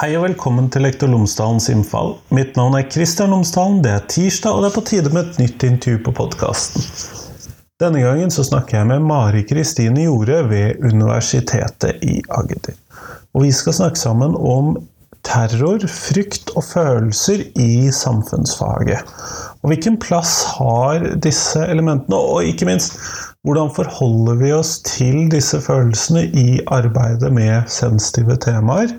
Hei og velkommen til Lektor Lomsdalens innfall. Mitt navn er Kristian Lomsdalen, det er tirsdag, og det er på tide med et nytt intervju på podkasten. Denne gangen så snakker jeg med Mari Kristine Jorde ved Universitetet i Agder. Og vi skal snakke sammen om terror, frykt og følelser i samfunnsfaget. Og hvilken plass har disse elementene, og ikke minst hvordan forholder vi oss til disse følelsene i arbeidet med sensitive temaer?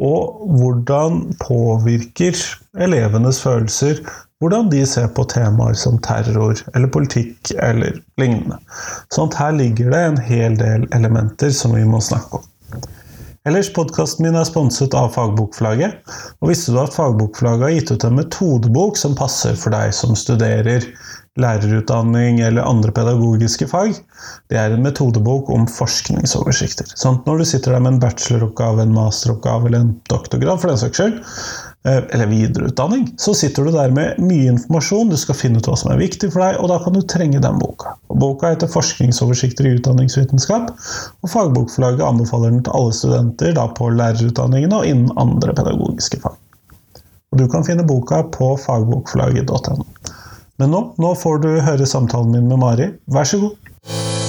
Og hvordan påvirker elevenes følelser hvordan de ser på temaer som terror eller politikk eller lignende. Sånn at her ligger det en hel del elementer som vi må snakke om. Ellers, podkasten min er sponset av Fagbokforlaget. Og visste du at Fagbokforlaget har gitt ut en metodebok som passer for deg som studerer lærerutdanning eller andre pedagogiske fag, det er en metodebok om forskningsoversikter. Sånn når du sitter der med en bacheloroppgave, en masteroppgave eller en doktorgrad, for den saks skyld, eller videreutdanning, så sitter du der med mye informasjon, du skal finne ut hva som er viktig for deg, og da kan du trenge den boka. Boka heter 'Forskningsoversikter i utdanningsvitenskap', og Fagbokforlaget anbefaler den til alle studenter da på lærerutdanningene og innen andre pedagogiske fag. Og du kan finne boka på fagbokforlaget.no. Men nå, nå får du høre samtalen min med Mari. Vær så god.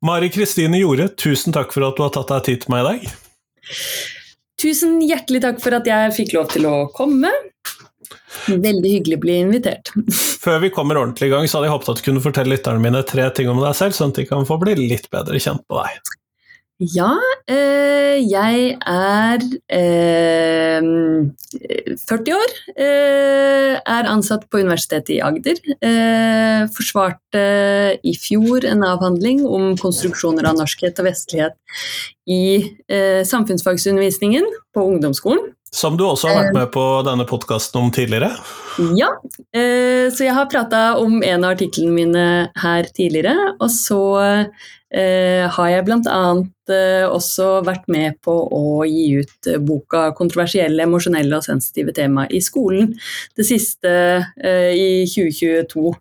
Mari Kristine Jorde, tusen takk for at du har tatt deg tid til meg i dag. Tusen hjertelig takk for at jeg fikk lov til å komme. Veldig hyggelig å bli invitert. Før vi kommer ordentlig i gang, så hadde jeg håpet at du kunne fortelle lytterne mine tre ting om deg selv, sånn at de kan få bli litt bedre kjent med deg. Ja, eh, jeg er eh, 40 år. Eh, er ansatt på Universitetet i Agder. forsvarte i fjor en avhandling om konstruksjoner av norskhet og vestlighet i samfunnsfagsundervisningen på ungdomsskolen. Som du også har vært med på denne podkasten om tidligere? Ja, så jeg har prata om en av artiklene mine her tidligere. Og så har jeg bl.a. også vært med på å gi ut boka 'Kontroversielle, emosjonelle og sensitive tema i skolen', det siste i 2022.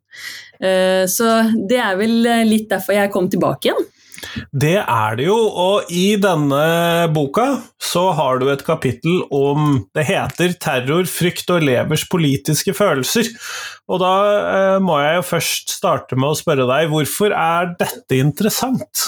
Så det er vel litt derfor jeg kom tilbake igjen. Det er det jo, og i denne boka så har du et kapittel om Det heter 'Terror, frykt og elevers politiske følelser'. Og da eh, må jeg jo først starte med å spørre deg, hvorfor er dette interessant?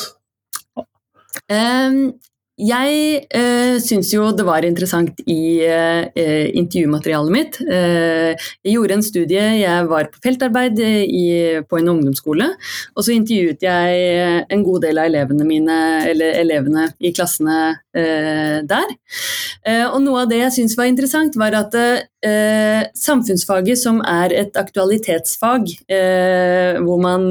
Um, jeg eh, syns jo det var interessant i eh, intervjumaterialet mitt. Eh, jeg gjorde en studie, jeg var på feltarbeid i, på en ungdomsskole. Og så intervjuet jeg en god del av elevene mine, eller elevene i klassene der. og noe av det jeg syns var interessant, var at samfunnsfaget, som er et aktualitetsfag, hvor man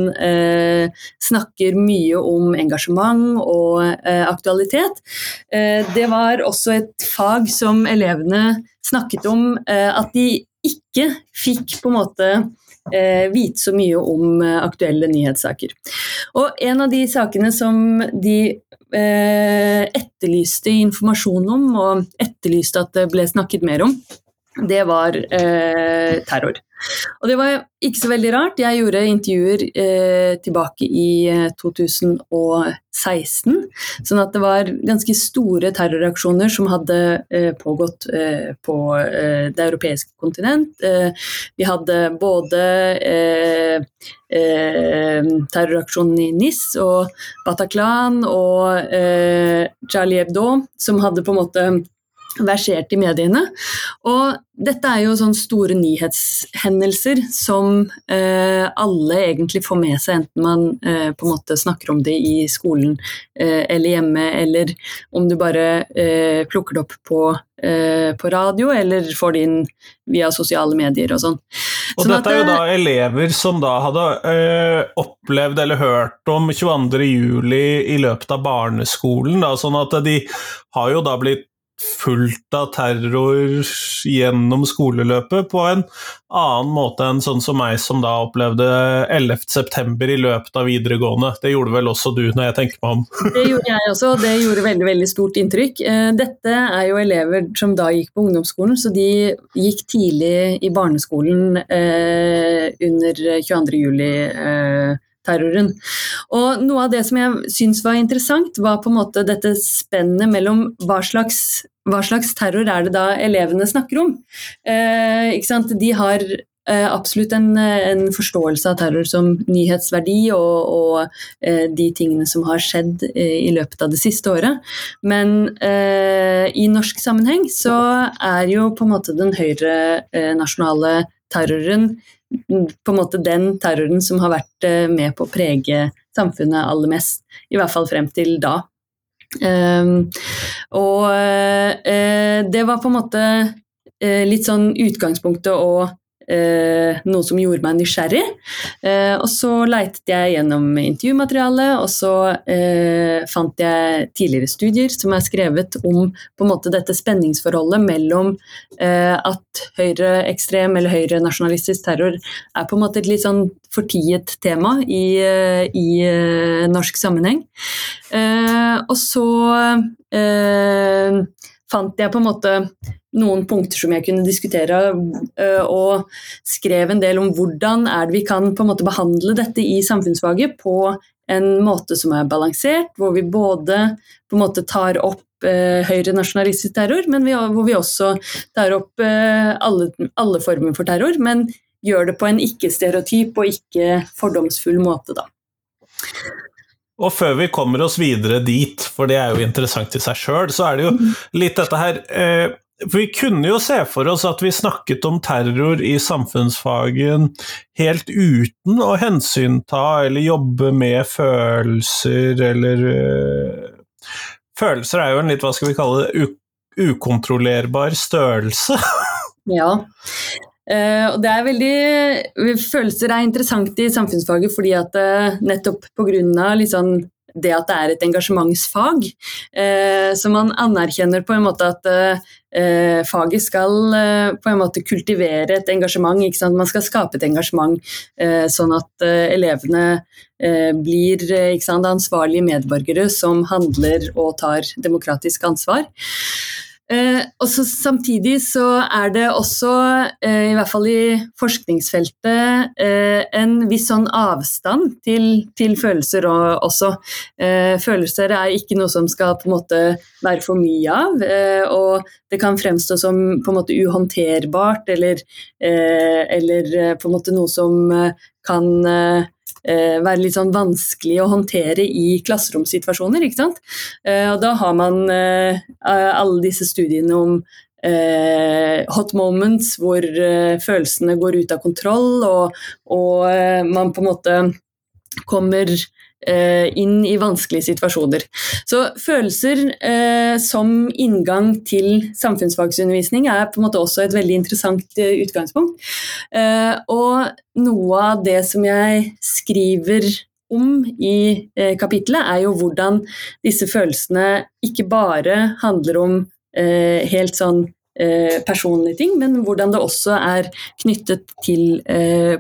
snakker mye om engasjement og aktualitet, Eh, det var også et fag som elevene snakket om eh, at de ikke fikk på en måte eh, vite så mye om aktuelle nyhetssaker. Og en av de sakene som de etterlyste informasjon om, og etterlyste at det ble snakket mer om, det var terror. Og det var ikke så veldig rart. Jeg gjorde intervjuer eh, tilbake i 2016. Eh, sånn at det var ganske store terroraksjoner som hadde eh, pågått eh, på eh, det europeiske kontinent. Eh, vi hadde både terroraksjonen i NIS og Bataclan og Charlie Hebdo, som hadde på en måte versert i mediene. Og dette er jo sånne store nyhetshendelser som eh, alle egentlig får med seg, enten man eh, på en måte snakker om det i skolen eh, eller hjemme, eller om du bare eh, plukker det opp på, eh, på, radio, eller får det inn via sosiale medier og sånn. Og sånn dette er jo da eh, elever som da hadde opplevd eller hørt om 22.07. i løpet av barneskolen, da, sånn at de har jo da blitt fullt av terror gjennom skoleløpet på en annen måte enn sånn som meg, som da opplevde 11.9. i løpet av videregående. Det gjorde vel også du, når jeg tenker meg om? det gjorde jeg også, og det gjorde veldig, veldig stort inntrykk. Eh, dette er jo elever som da gikk på ungdomsskolen, så de gikk tidlig i barneskolen eh, under 22. juli. Eh, terroren. Og Noe av det som jeg syns var interessant, var på en måte dette spennet mellom hva slags, hva slags terror er det da elevene snakker om. Eh, De har eh, absolutt en, en, forståelse av terror som nyhetsverdi og, og eh, de tingene som har skjedd eh, i løpet av det siste året. Men eh, i norsk sammenheng så er jo på en måte den høyrenasjonale eh, terroren på en måte den terroren som har vært eh, med på å prege samfunnet aller mest. I hvert fall frem til da. Um, og uh, det var på en måte litt sånn utgangspunktet og eh, noe som gjorde meg nysgjerrig. Eh, og så leitet jeg gjennom intervjumaterialet, og så eh, fant jeg tidligere studier som er skrevet om på en måte dette spenningsforholdet mellom eh, at høyreekstrem eller høyrenasjonalistisk terror er på en måte et litt sånn fortiet tema i, eh, i eh, norsk sammenheng. og så fant jeg på en måte noen punkter som jeg kunne diskutere, øh, og skrev en del om hvordan er det vi kan på en måte behandle dette i samfunnsfaget på en måte som er balansert, hvor vi både på en måte tar opp eh, høyre nasjonalistisk terror, men vi, hvor vi også tar opp eh, alle, alle, former for terror, men gjør det på en ikke-stereotyp og ikke fordomsfull måte, da. Og før vi kommer oss videre dit, for det er jo interessant i seg sjøl, så er det jo mm. litt dette her eh, for vi kunne jo se for oss at vi snakket om terror i samfunnsfagen helt uten å hensynta eller jobbe med følelser eller øh, Følelser er jo en litt, hva skal vi kalle det, ukontrollerbar størrelse. ja. Uh, og det er veldig Følelser er interessant i samfunnsfaget fordi at uh, nettopp pga. Litt sånn det at det er et engasjementsfag. Eh, så man anerkjenner på en måte at eh, faget skal eh, på en måte kultivere et engasjement. Man skal skape et engasjement sånn at elevene blir sant, ansvarlige medborgere som handler og tar demokratisk ansvar. Eh, og så Samtidig så er det også, eh, i hvert fall i forskningsfeltet, eh, en viss sånn avstand til, til følelser også. Eh, følelser er ikke noe som skal på en måte være for mye av. Eh, og det kan fremstå som på en måte uhåndterbart, eller, eh, eller på en måte noe som kan være litt sånn vanskelig å håndtere i klasseromsituasjoner. ikke sant? Eh, og da har man eh, alle disse studiene om eh, hot moments hvor eh, følelsene går ut av kontroll, og, og eh, man på en måte kommer Eh, inn i vanskelige situasjoner. Så følelser eh, som inngang til samfunnsfagsundervisning er på en måte også et veldig interessant eh, utgangspunkt. Eh, og noe av det som jeg skriver om i eh, kapitlet, er jo hvordan disse følelsene ikke bare handler om eh, helt sånn personlige ting, men hvordan det også er knyttet til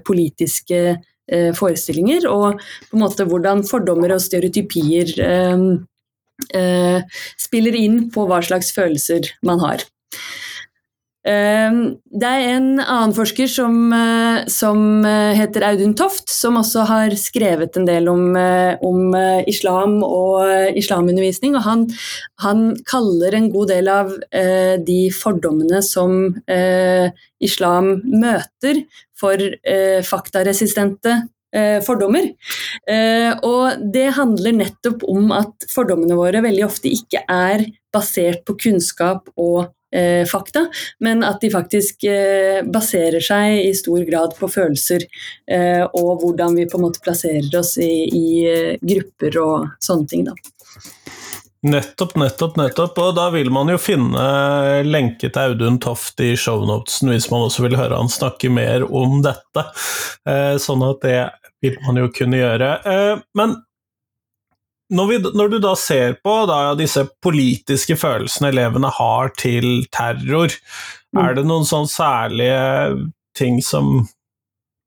politiske Eh, forestillinger, og på en måte hvordan fordommer og stereotypier eh, eh, spiller inn på hva slags følelser man har. Det er en annen forsker som, som, heter Audun Toft, som også har skrevet en del om, om islam og islamundervisning. og han, han, kaller en god del av de fordommene som islam møter, for eh, faktaresistente eh, fordommer. Eh, og det handler nettopp om at fordommene våre veldig ofte ikke er basert på kunnskap og eh, fakta, men at de faktisk eh, baserer seg i stor grad på følelser eh, og hvordan vi på en måte plasserer oss i, i grupper og sånne ting. da. Nettopp, nettopp, nettopp. Og da vil man jo finne lenke til Audun Toft i shownotesen hvis man også vil høre han snakke mer om dette. Eh, sånn at det vil man jo kunne gjøre. Eh, men når, vi, når, du da ser på da, disse politiske følelsene elevene har til terror, mm. er det noen sånn særlige ting som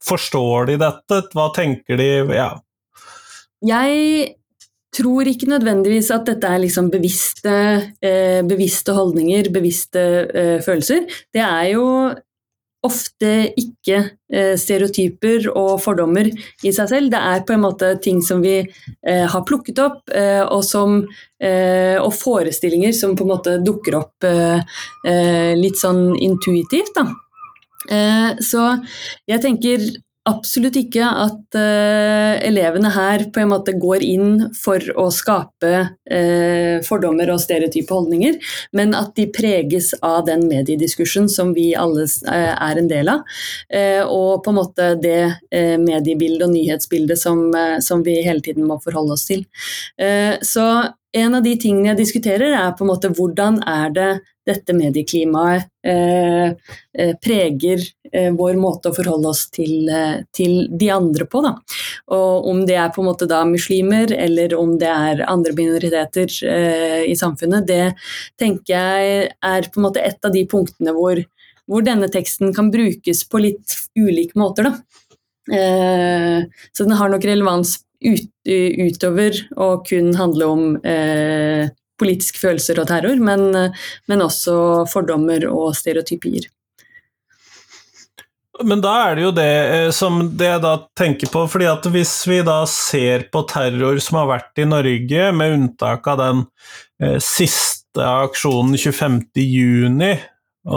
Forstår de dette? Hva tenker de? Ja. Jeg tror ikke nødvendigvis at dette er liksom bevisste, eh, bevisste holdninger, bevisste eh, følelser. Det er jo ofte ikke eh, stereotyper og fordommer i seg selv. Det er på en måte ting som vi eh, har plukket opp, eh, og, som, og, forestillinger som på en måte dukker opp litt sånn intuitivt. Da. så jeg tenker absolutt ikke at uh, elevene her på en måte går inn for å skape uh, fordommer og stereotype holdninger, men at de preges av den mediediskursen som vi alle uh, er en del av. og på en måte det mediebildet og nyhetsbildet som, som, vi hele tiden må forholde oss til. så en av de tingene jeg diskuterer, er på en måte hvordan er det dette medieklimaet eh, eh, preger eh, vår måte å forholde oss til, til, de andre på. Da. Og om det er på en måte da muslimer eller om det er andre minoriteter i samfunnet, det tenker jeg er på en måte et av de punktene hvor, hvor denne teksten kan brukes på litt ulike måter. Da. Så den har nok relevans ut, utover å kun handle om eh, politiske følelser og terror, men, men også fordommer og stereotypier. Men da er det jo det eh, som det jeg da tenker på, fordi at hvis vi da ser på terror som har vært i Norge, med unntak av den eh, siste aksjonen 25.6,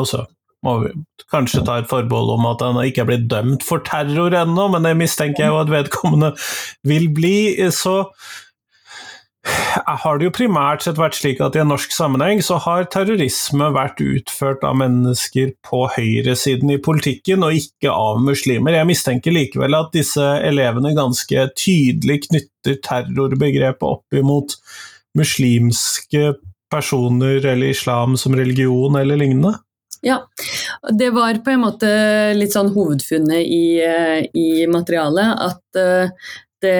så må vi kanskje ta et forbehold om at han ikke er blitt dømt for terror ennå, men det mistenker jeg jo at vedkommende vil bli, så har det jo primært sett vært slik at i en norsk sammenheng så har terrorisme vært utført av mennesker på høyresiden i politikken, og ikke av muslimer. Jeg mistenker likevel at disse elevene ganske tydelig knytter terrorbegrepet opp imot muslimske personer eller islam som religion eller lignende. Ja, det var på en måte litt sånn hovedfunnet i, eh, i materialet at eh, det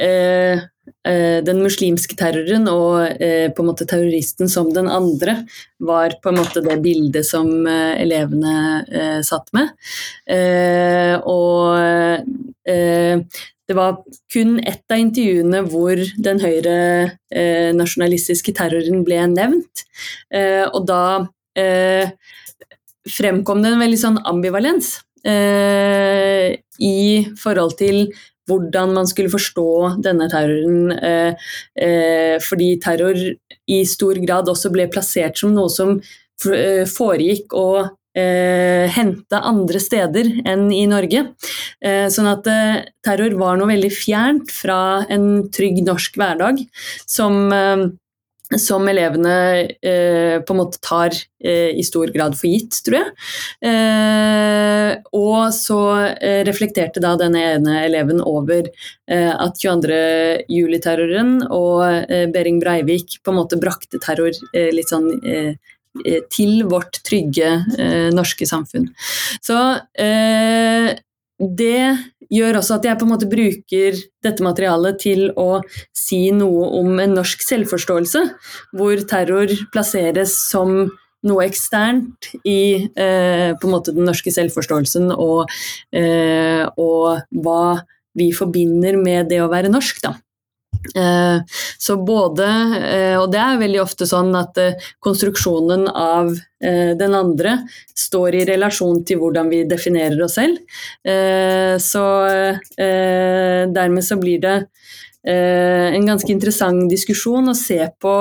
eh, den muslimske terroren og eh, på en måte terroristen som den andre var på en måte det bildet som eh, elevene satt med. og det var kun ett av intervjuene hvor den høyre nasjonalistiske terroren ble nevnt. og da fremkom det en veldig sånn ambivalens i forhold til hvordan man skulle forstå denne terroren. Eh, eh, fordi terror i stor grad også ble plassert som noe som eh, foregikk og eh, hente andre steder enn i Norge. Sånn at terror var noe veldig fjernt fra en trygg norsk hverdag som som elevene eh, på en måte tar eh, i stor grad for gitt, tror jeg. Eh, og så eh, reflekterte da denne ene eleven over eh, at 22. juli-terroren og eh, Behring Breivik på en måte brakte terror litt sånn til vårt trygge norske samfunn. Så det gjør også at jeg på en måte bruker dette materialet til å si noe om en norsk selvforståelse, hvor terror plasseres som noe eksternt i eh, på en måte den norske selvforståelsen og, eh, og hva vi forbinder med det å være norsk. Da. Eh, så både, eh, og det er veldig ofte sånn at eh, konstruksjonen av den andre står i relasjon til hvordan vi definerer oss selv. Så dermed så blir det en ganske interessant diskusjon å se på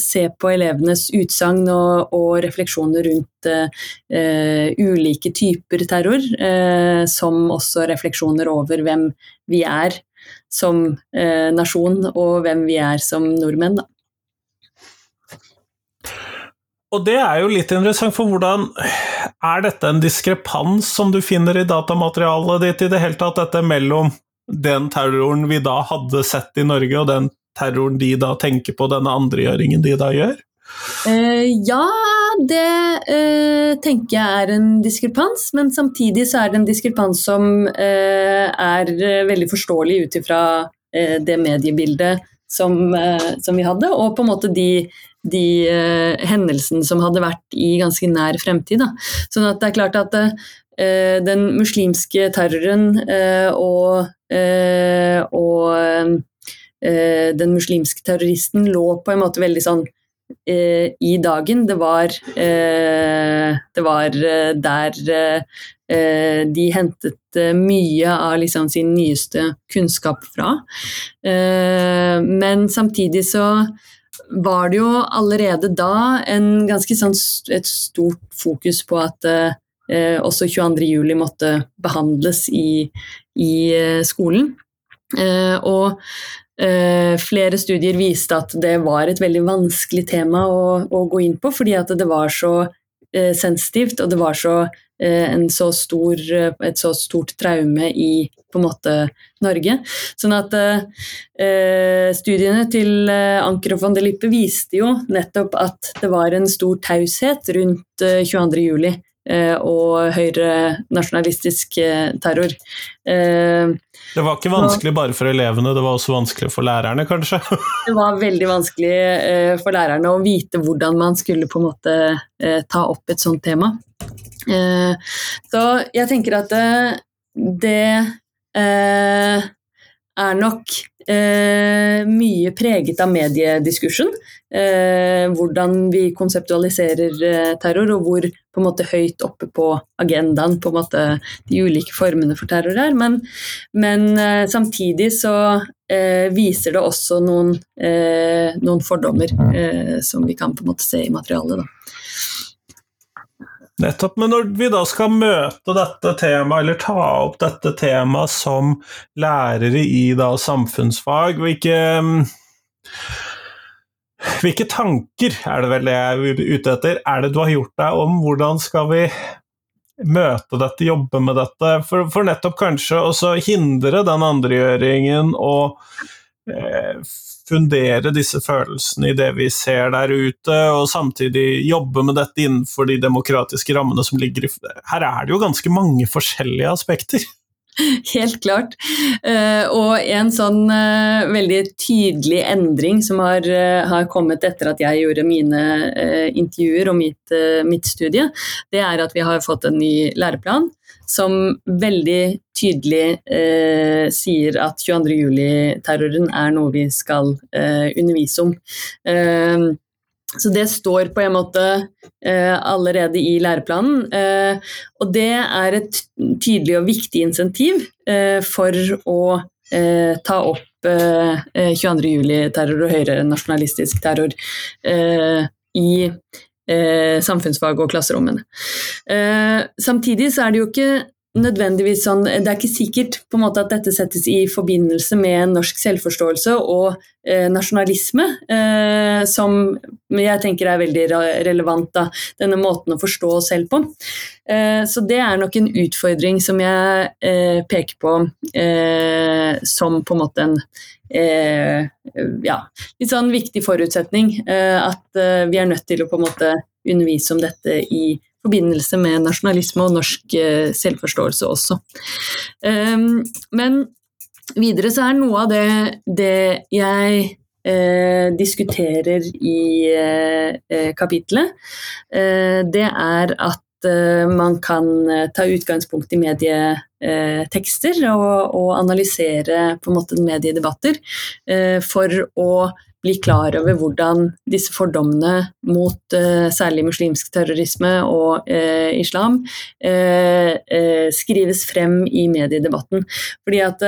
se på elevenes utsagn og, og, refleksjoner rundt ulike typer terror, som også refleksjoner over hvem vi er som eh, nasjon, og hvem vi er som nordmenn. Da. Og det er jo litt interessant, for hvordan Er dette en diskrepans som du finner i datamaterialet ditt i det hele tatt, dette mellom den terroren vi da hadde sett i Norge, og den terroren de da tenker på, denne andregjøringen de da gjør? Uh, ja, det eh, tenker jeg er en diskrepans, men samtidig så er det en diskrepans som eh, er veldig forståelig ut ifra det mediebildet som, som, vi hadde, og på en måte de, de hendelsene som hadde vært i ganske nær fremtid. Da. Sånn at det er klart at den muslimske terroren og, og den muslimske terroristen lå på en måte veldig sånn eh, i dagen. Det var, eh, det var eh, der eh, de hentet eh, mye av liksom sin nyeste kunnskap fra. men samtidig så var det jo allerede da en ganske sånn, et stort fokus på at eh, også 22.07 måtte behandles i, i skolen. Eh, og flere studier viste at det var et veldig vanskelig tema å, å gå inn på, fordi at det var så uh, sensitivt, og det var så, uh, så stor, et så stort traume i på en måte Norge. Sånn at studiene til Anker og von der Lippe viste jo nettopp at det var en stor taushet rundt 22.07. Eh, og høyrenasjonalistisk eh, terror. Eh, det var ikke vanskelig bare for elevene, det var også vanskelig for lærerne, kanskje? det var veldig vanskelig for lærerne å vite hvordan man skulle på en måte ta opp et sånt tema. Så jeg tenker at det er nok mye preget av mediediskursen eh, hvordan vi konseptualiserer eh, terror, og hvor på en måte høyt oppe på agendaen på en måte de ulike formene for terror er. Men, men eh, samtidig så eh, viser det også noen, eh, noen fordommer eh, som vi kan på en måte se i materialet. da. Nettopp. Men når vi da skal møte dette temaet, eller ta opp dette temaet som lærere i da samfunnsfag, hvilke hvilke tanker er det vel det jeg er ute etter, er det du har gjort deg om? Hvordan skal vi møte dette, jobbe med dette, for, for nettopp kanskje også hindre den andregjøringen og eh, fundere disse følelsene i det vi ser der ute, og samtidig jobbe med dette innenfor de demokratiske rammene som ligger i Her er det jo ganske mange forskjellige aspekter. Helt klart. Uh, og en sånn uh, veldig tydelig endring som har, uh, har, kommet etter at jeg gjorde mine intervjuer og mitt, mitt, studie, det er at vi har fått en ny læreplan som veldig tydelig sier at 22.07-terroren er noe vi skal undervise om. Så det står på en måte eh, allerede i læreplanen. Eh, og det er et tydelig og viktig insentiv eh, for å eh, ta opp 22.07-terror og og høyrenasjonalistisk terror eh, i samfunnsfag og klasserommene. samtidig så er det jo ikke nødvendigvis sånn Det er ikke sikkert på en måte at dette settes i forbindelse med norsk selvforståelse og eh, nasjonalisme, eh, som jeg tenker er veldig relevant, da, denne måten å forstå oss selv på. Eh, så det er nok en utfordring som jeg eh, peker på eh, som på en måte en eh, ja, litt sånn viktig forutsetning. at vi er nødt til å på en måte undervise om dette i forbindelse med nasjonalisme og norsk eh, selvforståelse også. Ehm, men videre så er noe av det, det jeg eh, diskuterer i eh, kapitlet, det er at man kan ta utgangspunkt i medietekster og, og analysere på en måte mediedebatter for å bli klar over hvordan disse fordommene mot eh, særlig muslimsk terrorisme og eh, islam uh, skrives frem i mediedebatten. Fordi at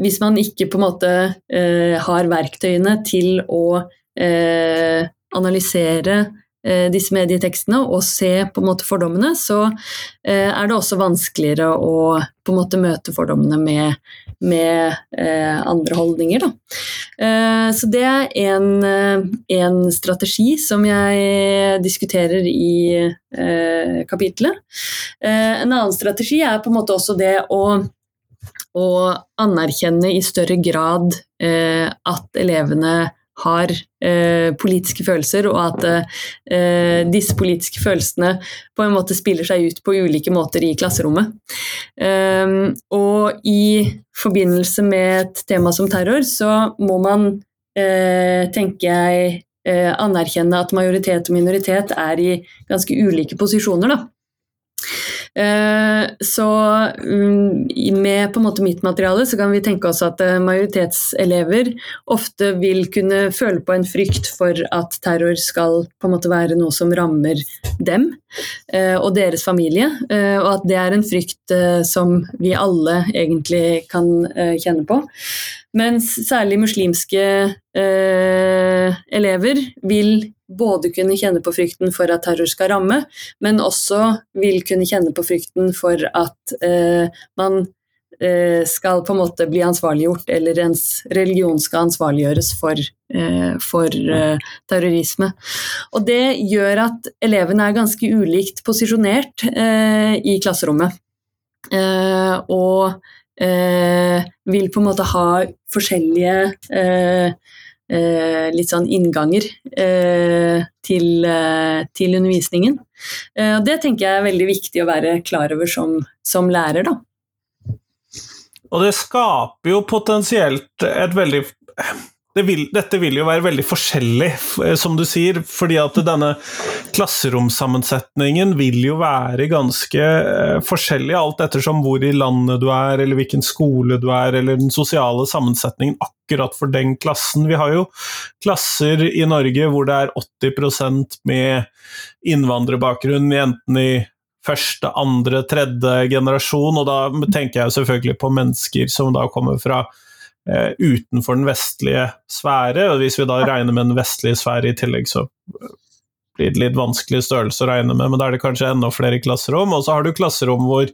hvis man ikke på en måte har verktøyene til å analysere disse medietekstene og se på en måte fordommene, så er det også vanskeligere å på en måte møte fordommene med med eh, andre holdninger. Eh, så det er en, eh, en, strategi som jeg diskuterer i eh, kapitlet. Eh, en annen strategi er på en måte også det å, å anerkjenne i større grad eh, at elevene har eh, politiske følelser, og at eh, disse politiske følelsene på en måte spiller seg ut på ulike måter i klasserommet. Eh, og i forbindelse med et tema som terror, så må man, eh, tenker jeg, eh, anerkjenne at majoritet og minoritet er i ganske ulike posisjoner. da. Eh, så mm, med på en måte mitt materiale så kan vi tenke oss at eh, majoritetselever ofte vil kunne føle på en frykt for at terror skal på en måte være noe som rammer dem eh, og deres familie, og at det er en frykt som vi alle egentlig kan kjenne på. Mens særlig muslimske elever vil både kunne kjenne på frykten for at terror skal ramme, men også vil kunne kjenne på frykten for at eh, man eh, skal på en måte bli ansvarliggjort, eller ens religion skal ansvarliggjøres for, eh, for eh, terrorisme. Og det gjør at elevene er ganske ulikt posisjonert eh, i klasserommet. Eh, og vil på en måte ha forskjellige eh, litt sånn innganger eh, til, eh, til, undervisningen. Eh, og det tenker jeg er veldig viktig å være klar over som, som lærer, da. Og det skaper jo potensielt et veldig det vil, dette vil jo være veldig forskjellig, eh, som du sier, fordi at denne klasseromsammensetningen vil jo være ganske eh, forskjellig alt ettersom hvor i landet du er, eller hvilken skole du er, eller den sosiale sammensetningen akkurat for den klassen. Vi har jo klasser i Norge hvor det er 80% med innvandrerbakgrunn, enten i første, andre, tredje generasjon, og da tenker jeg selvfølgelig på mennesker som da kommer fra utenfor den vestlige sfære. og Hvis vi da regner med den vestlige sfære i tillegg, så blir det litt vanskelig størrelse å regne med, men da er det kanskje enda flere klasserom. Og så har du klasserom hvor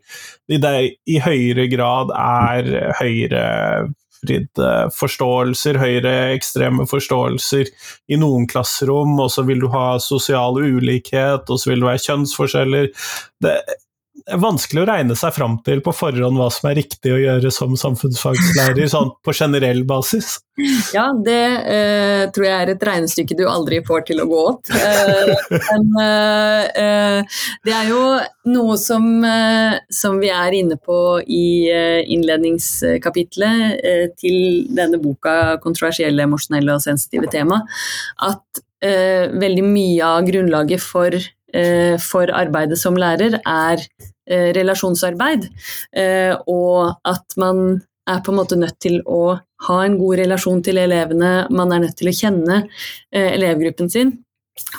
det i høyere grad er høyrevridde forståelser, høyreekstreme forståelser i noen klasserom, og så vil du ha sosial ulikhet, og så vil det være kjønnsforskjeller. Det, vanskelig å regne seg fram til på forhånd hva som er riktig å gjøre som samfunnsfagslærer, sånn på generell basis. Ja, det eh, tror jeg er et regnestykke du aldri får til å gå opp. Eh, men eh, eh det er jo noe som, eh, som, vi er inne på i eh, innledningskapitlet til denne boka 'Kontroversielle, emosjonelle og sensitive tema', at veldig mye av grunnlaget for for arbeidet som lærer er eh, relasjonsarbeid, eh, og at man er på en måte nødt til å ha en god relasjon til elevene, man er nødt til å kjenne elevgruppen sin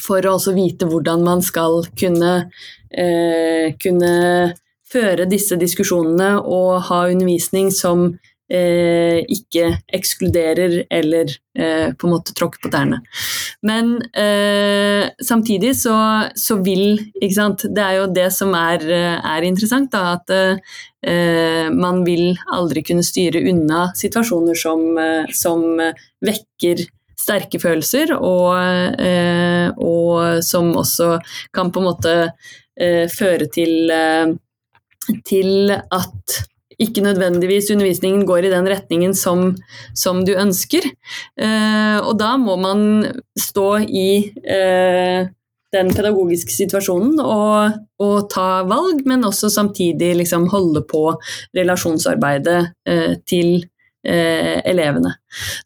for å også vite hvordan man skal kunne, kunne føre disse diskusjonene og ha undervisning som eh, ikke ekskluderer eller eh, på en måte tråkker på tærne. Men eh, samtidig så, så, vil ikke sant, Det er jo det som er, er interessant, da, at eh, man vil aldri kunne styre unna situasjoner som, som vekker sterke følelser, og, eh, og, som også kan på en måte eh, føre til, til at ikke nødvendigvis undervisningen går i den retningen som, som du ønsker. Eh, og da må man stå i eh, den pedagogiske situasjonen og, og, ta valg, men også samtidig liksom holde på relasjonsarbeidet eh, til eh, elevene.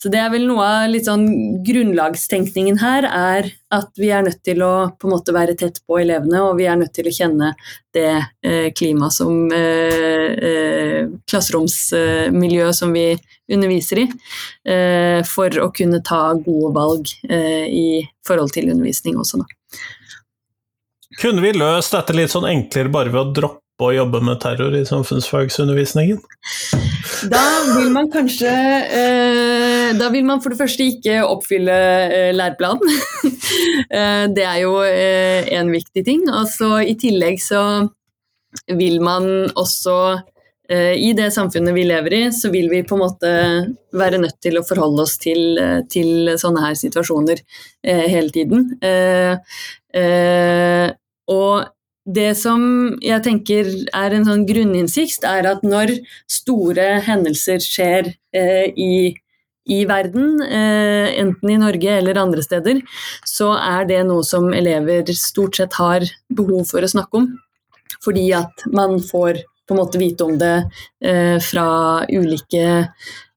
Så det er vel noe av litt sånn grunnlagstenkningen her, er at vi er nødt til å på en måte være tett på elevene, og vi er nødt til å kjenne det eh, klimaet som eh, eh klasseromsmiljøet som vi underviser i, eh, for å kunne ta gode valg eh, i forhold til undervisning også, da. Kunne vi løst dette litt sånn enklere bare ved å droppe å jobbe med terror i samfunnsfagsundervisningen? Da vil man kanskje eh, Da vil man for det første ikke oppfylle eh, læreplanen. eh, det er jo eh, en viktig ting. Og så i tillegg så vil man også eh, i det samfunnet vi lever i, så vil vi på en måte være nødt til å forholde oss til, eh, til sånne her situasjoner hele tiden. Og det som jeg tenker er en sånn grunninnsikt, er at når store hendelser skjer eh, i i verden, enten i Norge eller andre steder, så er det noe som elever stort sett har behov for å snakke om. Fordi at man får på en måte vite om det eh, fra ulike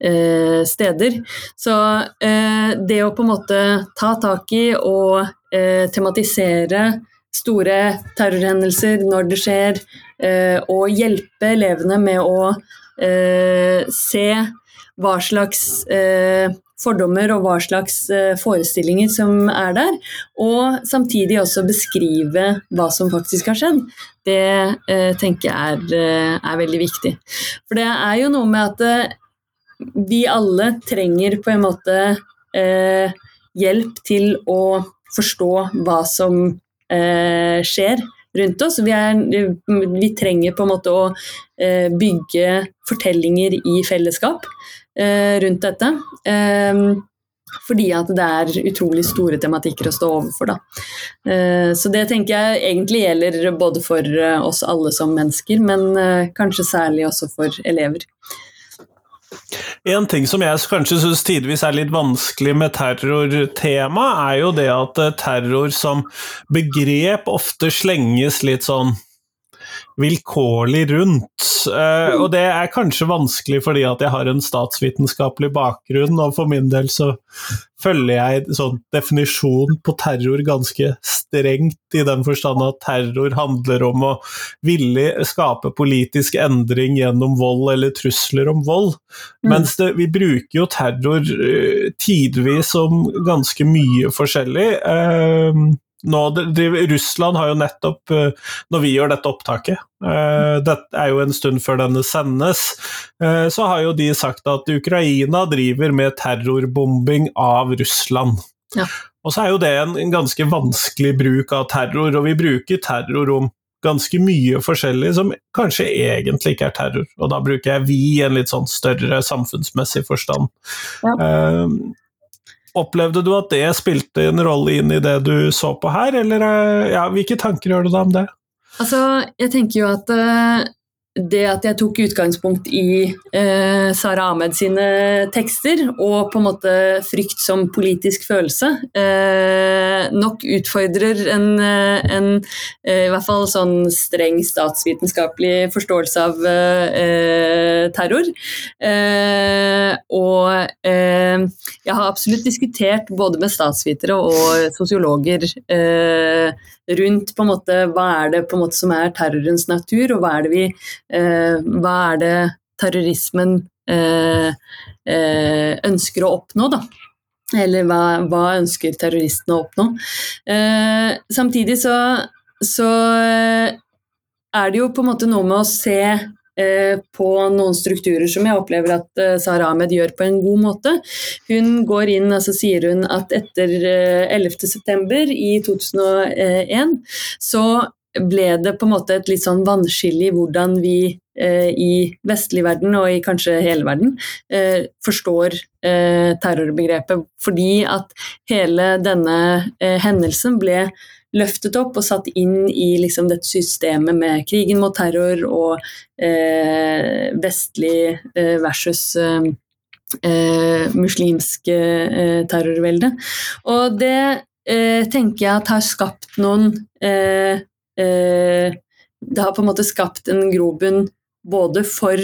eh, steder. Så eh, det å på en måte ta tak i og eh, tematisere store terrorhendelser når det skjer, eh, og hjelpe elevene med å eh, se hva slags fordommer og hva slags forestillinger som er der, og samtidig også beskrive hva som faktisk har skjedd det eh, tenker jeg er, eh, er, veldig viktig. For det er jo noe med at eh, vi alle trenger på en måte eh, hjelp til å forstå hva som eh, skjer rundt oss. Vi, er, vi, trenger på en måte å eh, bygge fortellinger i fellesskap rundt dette. Fordi at det er utrolig store tematikker å stå overfor. Da. Eh, så det tenker jeg egentlig gjelder både for eh, oss alle som mennesker, men eh, kanskje særlig også for elever. En ting som jeg kanskje syns tidvis er litt vanskelig med terrortema, er jo det at terror som begrep ofte slenges litt sånn vilkårlig rundt. Uh, og det er kanskje vanskelig fordi at jeg har en statsvitenskapelig bakgrunn, og for min del så følger jeg sånn definisjon på terror ganske strengt, i den forstand at terror handler om å villig skape politisk endring gjennom vold eller trusler om vold. Mm. Mens det, vi bruker jo terror uh, tidvis om ganske mye forskjellig. Uh, nå driver, Russland har jo nettopp, eh, når vi gjør dette opptaket, uh, dette er jo en stund før denne sendes, uh, så har jo de sagt at Ukraina driver med terrorbombing av Russland. Ja. Og så er jo det en, en, ganske vanskelig bruk av terror, og vi bruker terror om ganske mye forskjellig som kanskje egentlig ikke er terror. Og da bruker jeg vi i en litt sånn større samfunnsmessig forstand. Ja. Uh, Opplevde du at det spilte en rolle inn i det du så på her, eller eh, ja, hvilke tanker gjør du deg om det? Altså, jeg tenker jo at uh, det at jeg tok utgangspunkt i eh, Sara Ahmed sine tekster, og på en måte frykt som politisk følelse, eh, nok utfordrer en, eh, en eh, i hvert fall sånn streng statsvitenskapelig forståelse av eh, terror. Eh, og jeg har absolutt diskutert både med statsvitere og sosiologer rundt på en måte, hva er det på en måte som er terrorens natur, og hva er det, vi, hva er det terrorismen eh, eh, ønsker å oppnå, da. Eller hva, hva ønsker terroristene å oppnå. Eh, samtidig så, så er det jo på en måte noe med å se Eh, på noen strukturer som jeg opplever at eh, Sara Ahmed gjør på en god måte. Hun går inn og altså, sier hun at etter 11.9. Eh, i 2001 så ble det på en måte et litt sånn vannskille i hvordan vi eh, i vestlig verden og i kanskje hele verden eh, forstår eh, terrorbegrepet. Fordi at hele denne hendelsen ble løftet opp og satt inn i liksom dette systemet med krigen mot terror og eh, vestlig eh, versus eh, eh muslimsk eh, terrorvelde. Og det eh, tenker jeg at har skapt noen Det har på en måte skapt en grobunn både for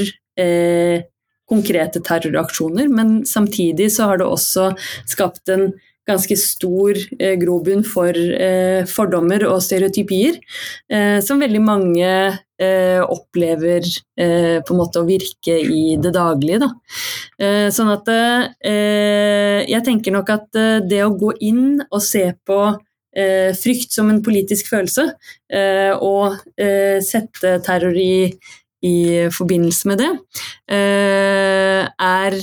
konkrete terroraksjoner, men samtidig så har det også skapt en ganske stor eh, grobunn for eh, fordommer og stereotypier, eh, som veldig mange eh, opplever eh, på en måte å virke i det daglige. Da. Eh, sånn at jeg tenker nok at det å gå inn og se på frykt som en politisk følelse, og sette terror i, i forbindelse med det, er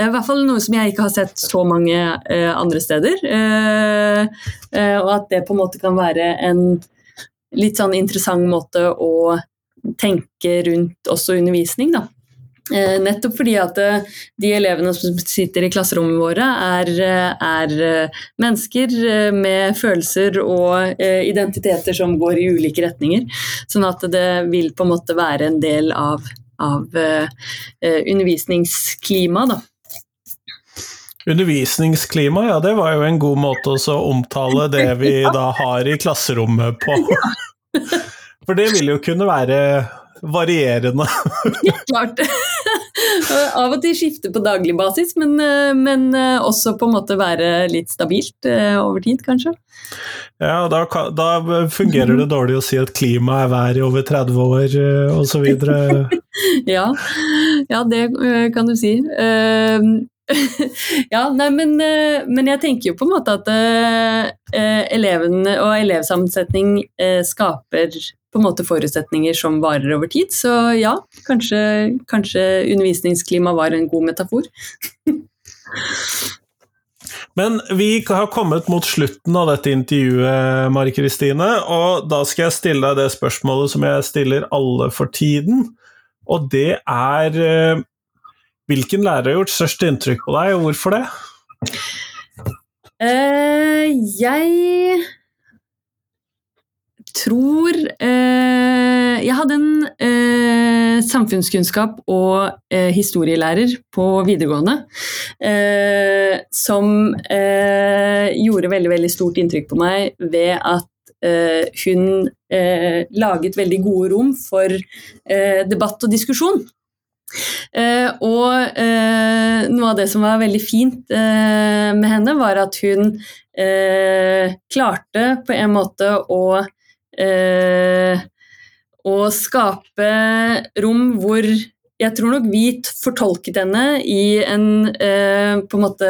i hvert fall noe som jeg ikke har sett så mange andre steder. Og at det på en måte kan være en litt sånn interessant måte å tenke rundt også undervisning, da. Nettopp fordi at de elevene som sitter i klasserommene våre, er, er, mennesker med følelser og identiteter som går i ulike retninger. Sånn at det vil på en måte være en del av, av undervisningsklimaet, da. Undervisningsklima, ja, det var jo en god måte å omtale det vi da har i klasserommet på. For det vil jo kunne være varierende. Ja, klart. Av og til skifte på daglig basis, men, eh, men, eh, også på en måte være litt stabilt eh, over tid, kanskje. Ja, da, da fungerer det dårlig å si at klimaet er vær i over 30 år osv. ja. ja, det kan du si. ja, nei, men, men, jeg tenker jo på en måte at elevene eleven og elevsammensetning skaper på en måte forutsetninger som varer over tid. Så ja, kanskje, kanskje undervisningsklima var en god metafor. Men vi har kommet mot slutten av dette intervjuet, Mari Kristine, og da skal jeg stille deg det spørsmålet som jeg stiller alle for tiden. Og det er eh, Hvilken lærer har gjort størst inntrykk på deg, og hvorfor det? Uh, jeg tror eh, Jeg hadde en eh, samfunnskunnskap og eh, historielærer på videregående eh, som eh, gjorde veldig, veldig stort inntrykk på meg ved at eh, hun laget veldig gode rom for debatt og diskusjon. Og noe av det som var veldig fint med henne, var at hun klarte på en måte å eh, å skape rom hvor jeg tror nok vi fortolket henne i en, eh, på en måte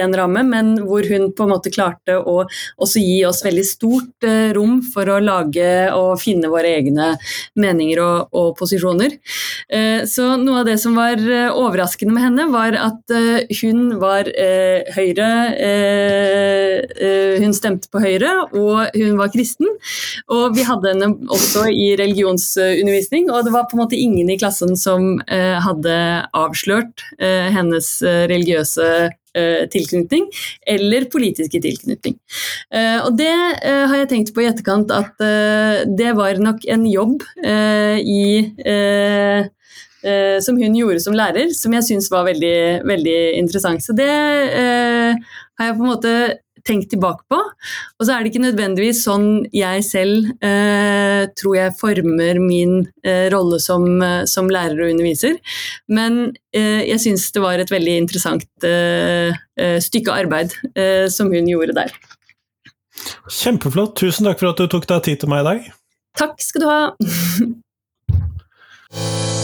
en ramme, men hvor hun på en måte klarte å også gi oss veldig stort eh, rom for å lage og finne våre egne meninger og, og posisjoner. Eh, så noe av det som var overraskende med henne, var at hun var Høyre Hun stemte på Høyre, og hun var kristen. Og vi hadde henne også i religionsundervisning, og det var på en måte ingen i klassen som Eh, hadde avslørt eh, hennes eh, religiøse tilknytning eller politiske tilknytning. Og det har jeg tenkt på i etterkant at det var nok en jobb i som hun gjorde som lærer, som jeg syns var veldig, veldig interessant. Så det har jeg på en måte tenkt tilbake på. Og så er det ikke nødvendigvis sånn jeg selv eh, tror jeg former min eh, rolle som, eh, som, lærer og underviser. Men eh, jeg syns det var et veldig interessant eh, eh, stykke arbeid som hun gjorde der. Kjempeflott. Tusen takk for at du tok deg tid til meg i dag. Takk skal du ha.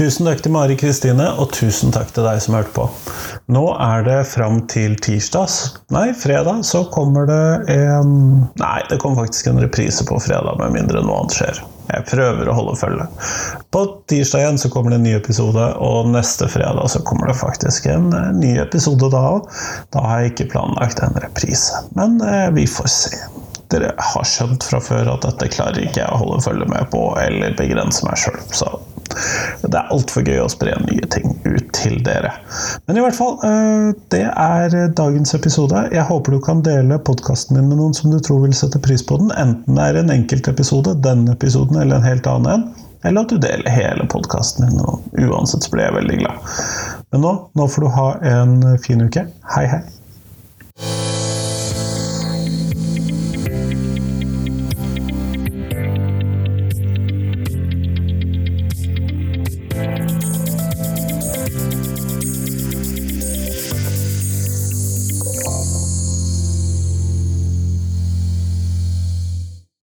Tusen takk til Mari Kristine, og tusen takk til deg som hørte på. Nå er det fram til tirsdag Nei, fredag så kommer det en Nei, det kommer faktisk en reprise på fredag, med mindre noe annet skjer. Jeg prøver å holde følge. På tirsdag igjen så kommer det en ny episode, og neste fredag så kommer det faktisk en ny episode da òg. Da har jeg ikke planlagt en reprise, men eh, vi får se dere har skjønt fra før at dette klarer ikke jeg å holde følge med på eller begrense meg sjøl. Det er altfor gøy å spre nye ting ut til dere. Men i hvert fall, eh, det er dagens episode. Jeg håper du kan dele podkasten min med noen som du tror vil sette pris på den. Enten det er en enkeltepisode, denne episoden eller en helt annen en. Eller at du deler hele podkasten min. Uansett så blir jeg veldig glad. Men nå, nå får du ha en fin uke. Hei, hei.